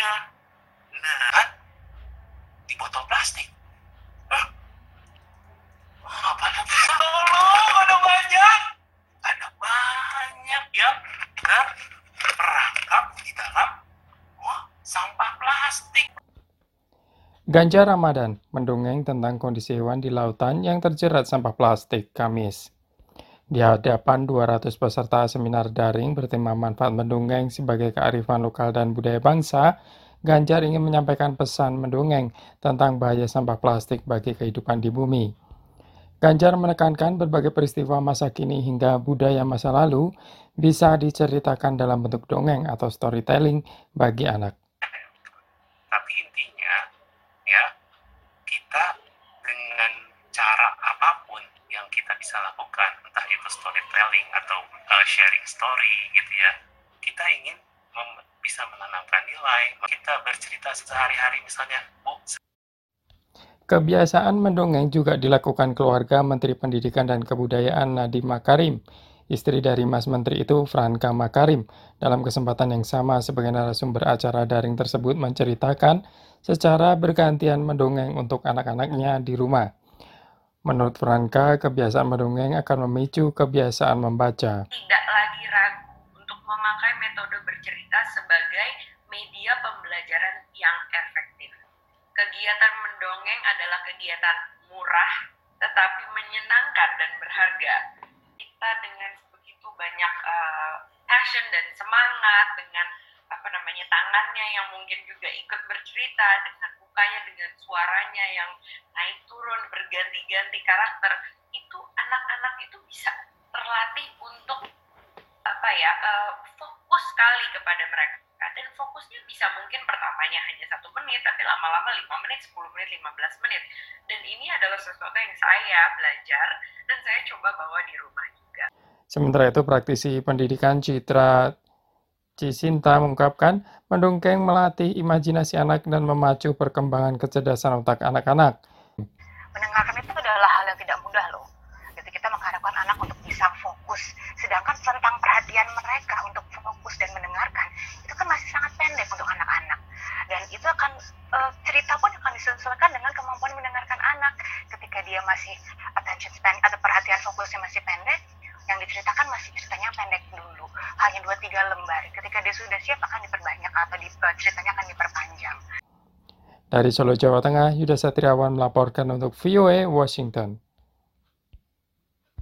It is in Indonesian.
minumnya. Nah, kan? di botol plastik. Hah? Oh, apa Tolong, ada banyak. Ada banyak yang terperangkap di dalam wah, sampah plastik. Ganja Ramadan mendongeng tentang kondisi hewan di lautan yang terjerat sampah plastik Kamis. Di hadapan 200 peserta seminar daring bertema manfaat mendongeng sebagai kearifan lokal dan budaya bangsa, Ganjar ingin menyampaikan pesan mendongeng tentang bahaya sampah plastik bagi kehidupan di bumi. Ganjar menekankan berbagai peristiwa masa kini hingga budaya masa lalu bisa diceritakan dalam bentuk dongeng atau storytelling bagi anak. Tapi intinya, ya, kita dengan cara apa pun yang kita bisa lakukan, storytelling atau uh, sharing story gitu ya, kita ingin bisa menanamkan nilai. Kita bercerita sehari-hari misalnya, Bu, Kebiasaan mendongeng juga dilakukan keluarga Menteri Pendidikan dan Kebudayaan Nadiem Makarim. Istri dari Mas Menteri itu, Franka Makarim, dalam kesempatan yang sama sebagai narasumber acara daring tersebut menceritakan secara bergantian mendongeng untuk anak-anaknya di rumah. Menurut Franka, kebiasaan mendongeng akan memicu kebiasaan membaca. tidak lagi ragu untuk memakai metode bercerita sebagai media pembelajaran yang efektif. Kegiatan mendongeng adalah kegiatan murah tetapi menyenangkan dan berharga. Kita dengan begitu banyak uh, passion dan semangat dengan namanya tangannya yang mungkin juga ikut bercerita dengan mukanya dengan suaranya yang naik turun berganti-ganti karakter itu anak-anak itu bisa terlatih untuk apa ya uh, fokus sekali kepada mereka. Dan fokusnya bisa mungkin pertamanya hanya satu menit tapi lama-lama lima menit 10 menit 15 menit. Dan ini adalah sesuatu yang saya belajar dan saya coba bawa di rumah juga. Sementara itu, praktisi pendidikan Citra Cisinta mengungkapkan, mendongeng melatih imajinasi anak dan memacu perkembangan kecerdasan otak anak-anak. mendengarkan itu adalah hal yang tidak mudah loh. Jadi kita mengharapkan anak untuk bisa fokus, sedangkan tentang perhatian mereka untuk fokus dan mendengarkan itu kan masih sangat pendek untuk anak-anak. Dan itu akan uh, cerita pun akan disesuaikan dengan kemampuan mendengarkan anak. Ketika dia masih attention span atau perhatian fokusnya masih pendek, yang diceritakan masih ceritanya pendek dulu, hanya dua tiga lembar. Ketika dia sudah siap akan diperbanyak atau di, uh, ceritanya akan diperpanjang. Dari Solo, Jawa Tengah, Yuda Satriawan melaporkan untuk VOA Washington.